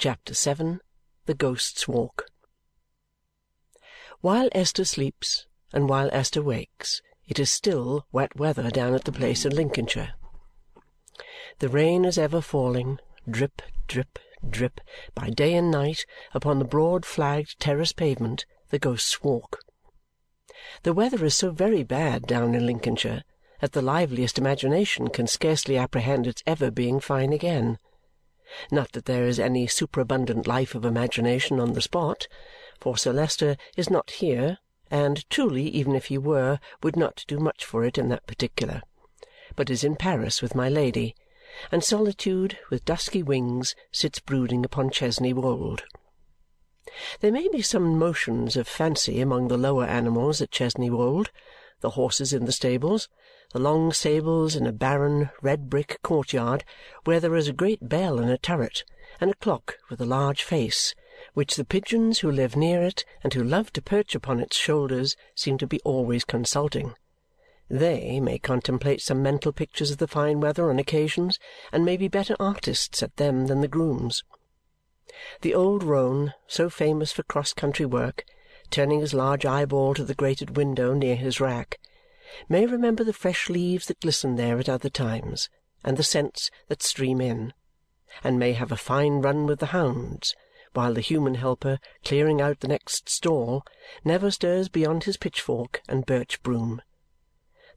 Chapter 7 The Ghost's Walk While Esther sleeps, and while Esther wakes, it is still wet weather down at the place in Lincolnshire. The rain is ever falling, drip, drip, drip, by day and night, upon the broad flagged terrace pavement, the Ghost's Walk. The weather is so very bad down in Lincolnshire that the liveliest imagination can scarcely apprehend its ever being fine again. Not that there is any superabundant life of imagination on the spot, for Sir Leicester is not here, and truly, even if he were, would not do much for it in that particular, but is in Paris with my Lady, and solitude, with dusky wings, sits brooding upon Chesney Wold. There may be some motions of fancy among the lower animals at Chesney Wold, the horses in the stables, the long stables in a barren red brick courtyard where there is a great bell in a turret and a clock with a large face, which the pigeons who live near it and who love to perch upon its shoulders seem to be always consulting. They may contemplate some mental pictures of the fine weather on occasions and may be better artists at them than the grooms. The old roan, so famous for cross-country work, turning his large eyeball to the grated window near his rack, may remember the fresh leaves that glisten there at other times and the scents that stream in, and may have a fine run with the hounds, while the human helper, clearing out the next stall, never stirs beyond his pitchfork and birch broom.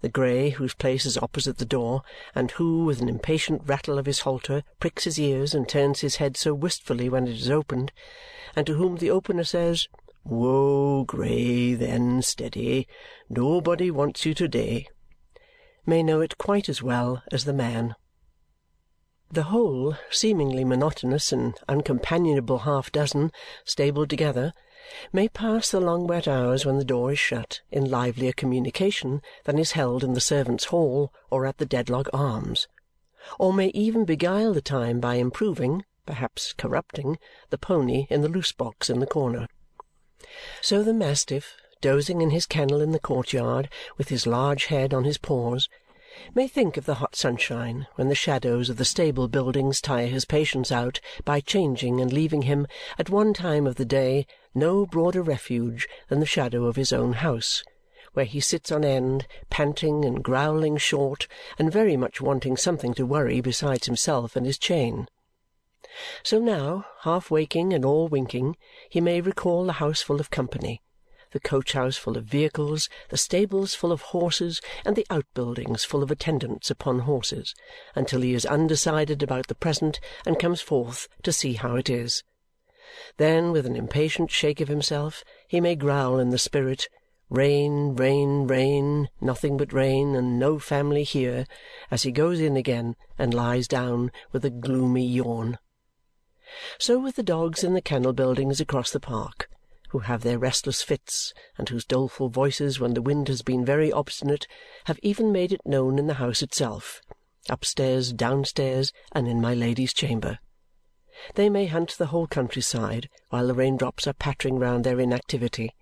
The grey, whose place is opposite the door, and who, with an impatient rattle of his halter, pricks his ears and turns his head so wistfully when it is opened, and to whom the opener says, Whoa, Grey, then, steady! Nobody wants you to-day, may know it quite as well as the man. The whole seemingly monotonous and uncompanionable half-dozen, stabled together, may pass the long wet hours when the door is shut in livelier communication than is held in the servants' hall or at the Dedlock Arms, or may even beguile the time by improving, perhaps corrupting, the pony in the loose box in the corner. So the mastiff, dozing in his kennel in the courtyard with his large head on his paws, may think of the hot sunshine when the shadows of the stable buildings tire his patience out by changing and leaving him, at one time of the day, no broader refuge than the shadow of his own house, where he sits on end, panting and growling short and very much wanting something to worry besides himself and his chain. So now, half waking and all winking, he may recall the house full of company, the coach-house full of vehicles, the stables full of horses, and the outbuildings full of attendants upon horses, until he is undecided about the present and comes forth to see how it is. Then, with an impatient shake of himself, he may growl in the spirit, Rain, rain, rain, nothing but rain, and no family here, as he goes in again and lies down with a gloomy yawn. So with the dogs in the kennel buildings across the park, who have their restless fits and whose doleful voices when the wind has been very obstinate have even made it known in the house itself, upstairs, downstairs, and in my Lady's chamber. They may hunt the whole countryside while the raindrops are pattering round their inactivity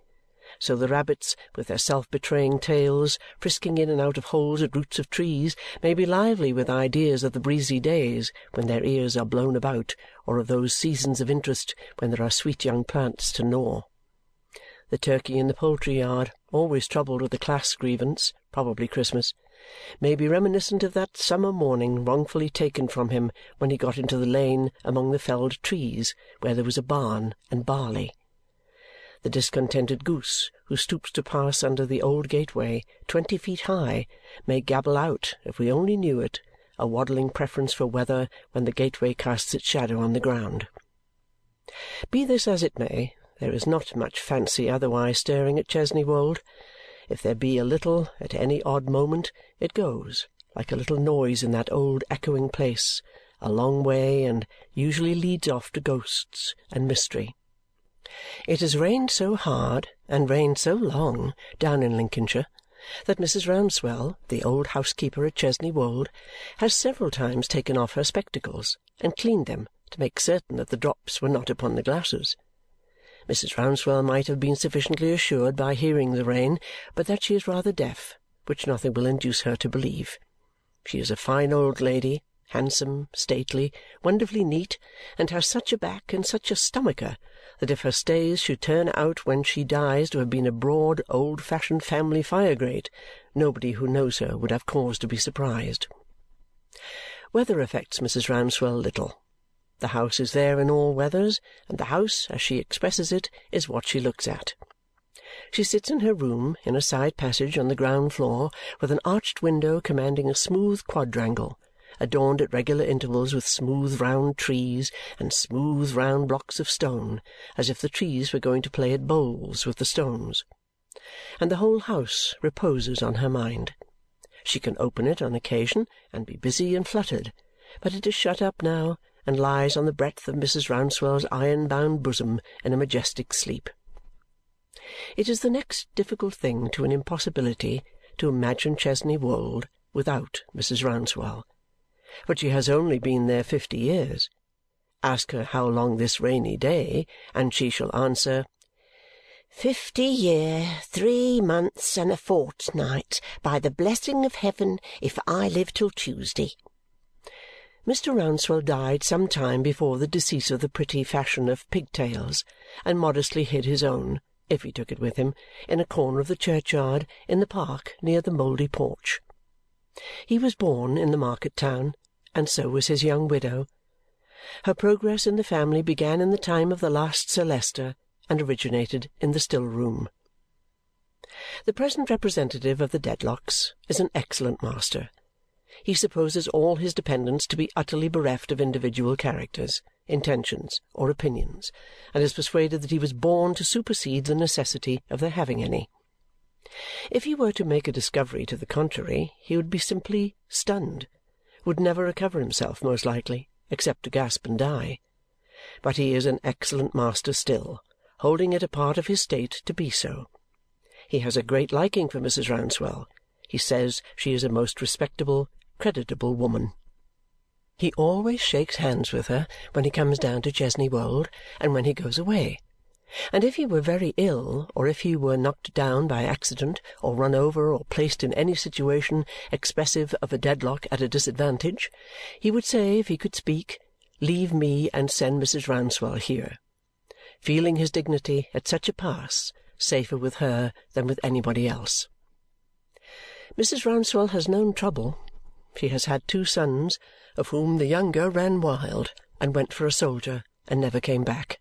so the rabbits, with their self-betraying tails, frisking in and out of holes at roots of trees, may be lively with ideas of the breezy days when their ears are blown about or of those seasons of interest when there are sweet young plants to gnaw. The turkey in the poultry-yard, always troubled with a class grievance, probably Christmas, may be reminiscent of that summer morning wrongfully taken from him when he got into the lane among the felled trees where there was a barn and barley the discontented goose who stoops to pass under the old gateway twenty feet high may gabble out, if we only knew it, a waddling preference for weather when the gateway casts its shadow on the ground. Be this as it may, there is not much fancy otherwise stirring at Chesney Wold. If there be a little at any odd moment, it goes, like a little noise in that old echoing place, a long way and usually leads off to ghosts and mystery. It has rained so hard and rained so long down in Lincolnshire that Mrs. Rouncewell, the old housekeeper at Chesney Wold, has several times taken off her spectacles and cleaned them to make certain that the drops were not upon the glasses. Mrs. Rouncewell might have been sufficiently assured by hearing the rain, but that she is rather deaf, which nothing will induce her to believe. She is a fine old lady, handsome, stately, wonderfully neat, and has such a back and such a stomacher that if her stays should turn out when she dies to have been a broad, old-fashioned family fire-grate, nobody who knows her would have cause to be surprised. Weather affects Mrs. Rouncewell little. The house is there in all weathers, and the house, as she expresses it, is what she looks at. She sits in her room in a side passage on the ground floor with an arched window commanding a smooth quadrangle, adorned at regular intervals with smooth round trees and smooth round blocks of stone, as if the trees were going to play at bowls with the stones. And the whole house reposes on her mind. She can open it on occasion and be busy and fluttered, but it is shut up now and lies on the breadth of Mrs. Rouncewell's iron-bound bosom in a majestic sleep. It is the next difficult thing to an impossibility to imagine Chesney Wold without Mrs. Rouncewell. But she has only been there fifty years. Ask her how long this rainy day, and she shall answer, Fifty year, three months, and a fortnight, by the blessing of heaven, if I live till Tuesday. Mr. Rouncewell died some time before the decease of the pretty fashion of pigtails, and modestly hid his own if he took it with him, in a corner of the churchyard in the park near the mouldy porch. He was born in the market-town, and so was his young widow. Her progress in the family began in the time of the last Sir Leicester and originated in the still-room. The present representative of the Dedlocks is an excellent master. He supposes all his dependents to be utterly bereft of individual characters intentions, or opinions, and is persuaded that he was born to supersede the necessity of their having any. If he were to make a discovery to the contrary, he would be simply stunned, would never recover himself, most likely, except to gasp and die. But he is an excellent master still, holding it a part of his state to be so. He has a great liking for Mrs. Rouncewell. He says she is a most respectable, creditable woman. He always shakes hands with her when he comes down to Chesney Wold and when he goes away. And if he were very ill, or if he were knocked down by accident, or run over, or placed in any situation expressive of a Dedlock at a disadvantage, he would say, if he could speak, Leave me and send Mrs. Rouncewell here, feeling his dignity at such a pass safer with her than with anybody else. Mrs. Rouncewell has known trouble. She has had two sons of whom the younger ran wild and went for a soldier and never came back.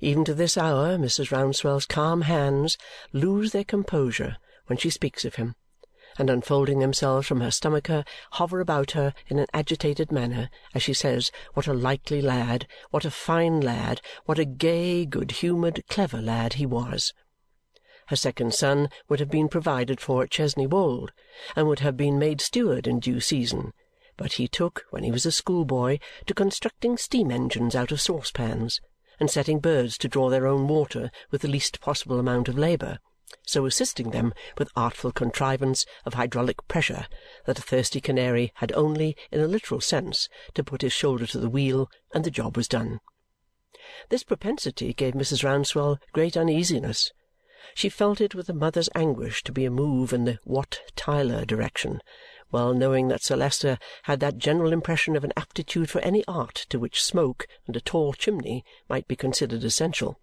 Even to this hour Mrs. Rouncewell's calm hands lose their composure when she speaks of him, and unfolding themselves from her stomacher, hover about her in an agitated manner as she says what a likely lad, what a fine lad, what a gay, good-humoured, clever lad he was. Her second son would have been provided for at Chesney Wold and would have been made steward in due season but he took, when he was a schoolboy, to constructing steam-engines out of saucepans and setting birds to draw their own water with the least possible amount of labour, so assisting them with artful contrivance of hydraulic pressure that a thirsty canary had only, in a literal sense, to put his shoulder to the wheel, and the job was done. This propensity gave Mrs. Rouncewell great uneasiness. She felt it with a mother's anguish to be a move in the Wat Tyler direction well knowing that Sir Leicester had that general impression of an aptitude for any art to which smoke and a tall chimney might be considered essential.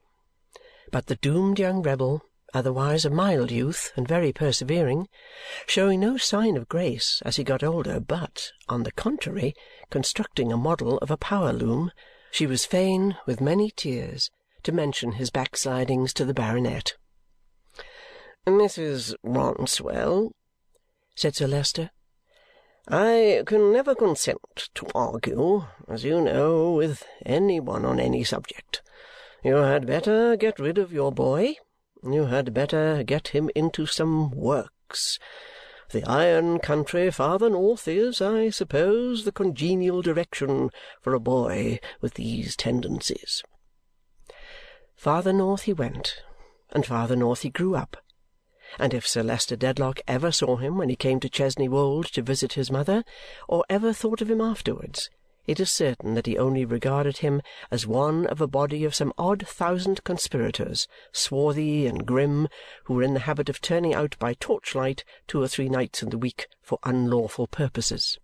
But the doomed young rebel, otherwise a mild youth and very persevering, showing no sign of grace as he got older, but, on the contrary, constructing a model of a power loom, she was fain, with many tears, to mention his backslidings to the baronet. "Mrs. Rouncewell," said Sir Leicester, I can never consent to argue, as you know, with any one on any subject. You had better get rid of your boy. You had better get him into some works. The iron country farther north is, I suppose, the congenial direction for a boy with these tendencies. Farther north he went, and farther north he grew up and if Sir Leicester Dedlock ever saw him when he came to Chesney Wold to visit his mother, or ever thought of him afterwards, it is certain that he only regarded him as one of a body of some odd thousand conspirators, swarthy and grim, who were in the habit of turning out by torchlight two or three nights in the week for unlawful purposes.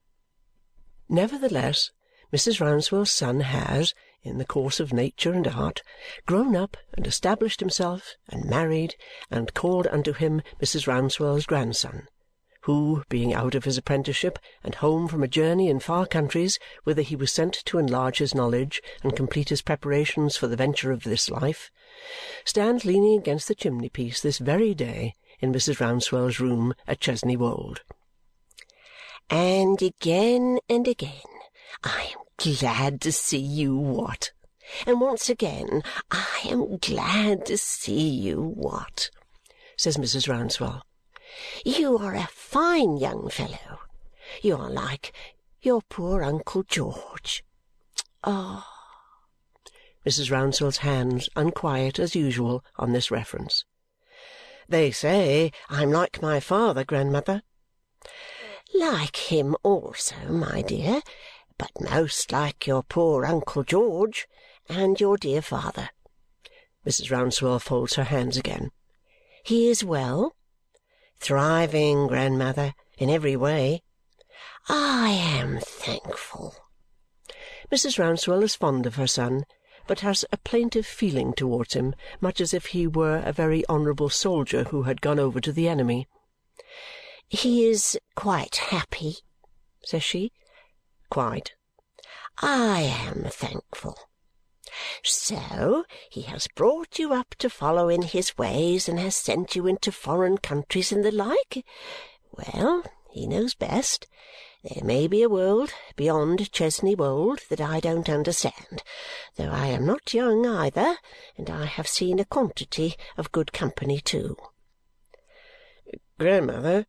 Nevertheless, Mrs. Rouncewell's son has, in the course of nature and art, grown up and established himself, and married, and called unto him Mrs. Rouncewell's grandson, who, being out of his apprenticeship and home from a journey in far countries whither he was sent to enlarge his knowledge and complete his preparations for the venture of this life, stands leaning against the chimney-piece this very day in Mrs. Rouncewell's room at Chesney Wold. And again and again I am glad to see you, Watt. And once again I am glad to see you, Watt, says Mrs. Rouncewell. You are a fine young fellow. You are like your poor Uncle George. Ah! Mrs. Rouncewell's hands unquiet as usual on this reference. They say I'm like my father, grandmother. Like him also, my dear, but most like your poor Uncle George and your dear father. Mrs. Rouncewell folds her hands again. He is well? Thriving, grandmother, in every way. I am thankful. Mrs. Rouncewell is fond of her son, but has a plaintive feeling towards him, much as if he were a very honourable soldier who had gone over to the enemy. He is quite happy, says she. Quite. I am thankful. So he has brought you up to follow in his ways and has sent you into foreign countries and the like? Well, he knows best. There may be a world beyond Chesney Wold that I don't understand, though I am not young either, and I have seen a quantity of good company too. Grandmother,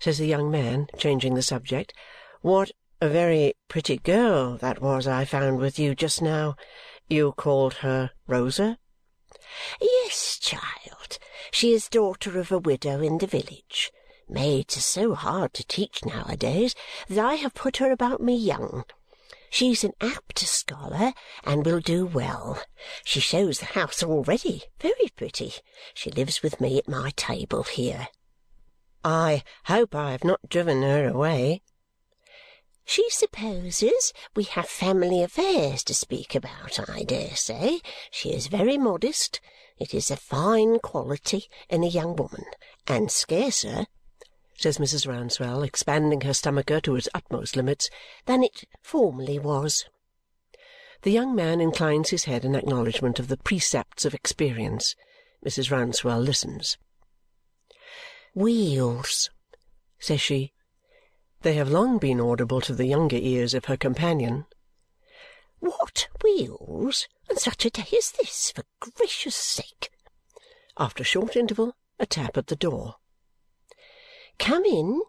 says the young man, changing the subject, what a very pretty girl that was I found with you just now. You called her Rosa? Yes, child. She is daughter of a widow in the village. Maids are so hard to teach nowadays that I have put her about me young. She's an apt scholar and will do well. She shows the house already. Very pretty. She lives with me at my table here. I hope I have not driven her away. She supposes we have family affairs to speak about, I dare say. She is very modest. It is a fine quality in a young woman, and scarcer, says Mrs. Rouncewell, expanding her stomacher to its utmost limits, than it formerly was. The young man inclines his head in acknowledgment of the precepts of experience. Mrs. Rouncewell listens. Wheels, says she. They have long been audible to the younger ears of her companion. What wheels on such a day as this, for gracious sake! After a short interval, a tap at the door. Come in,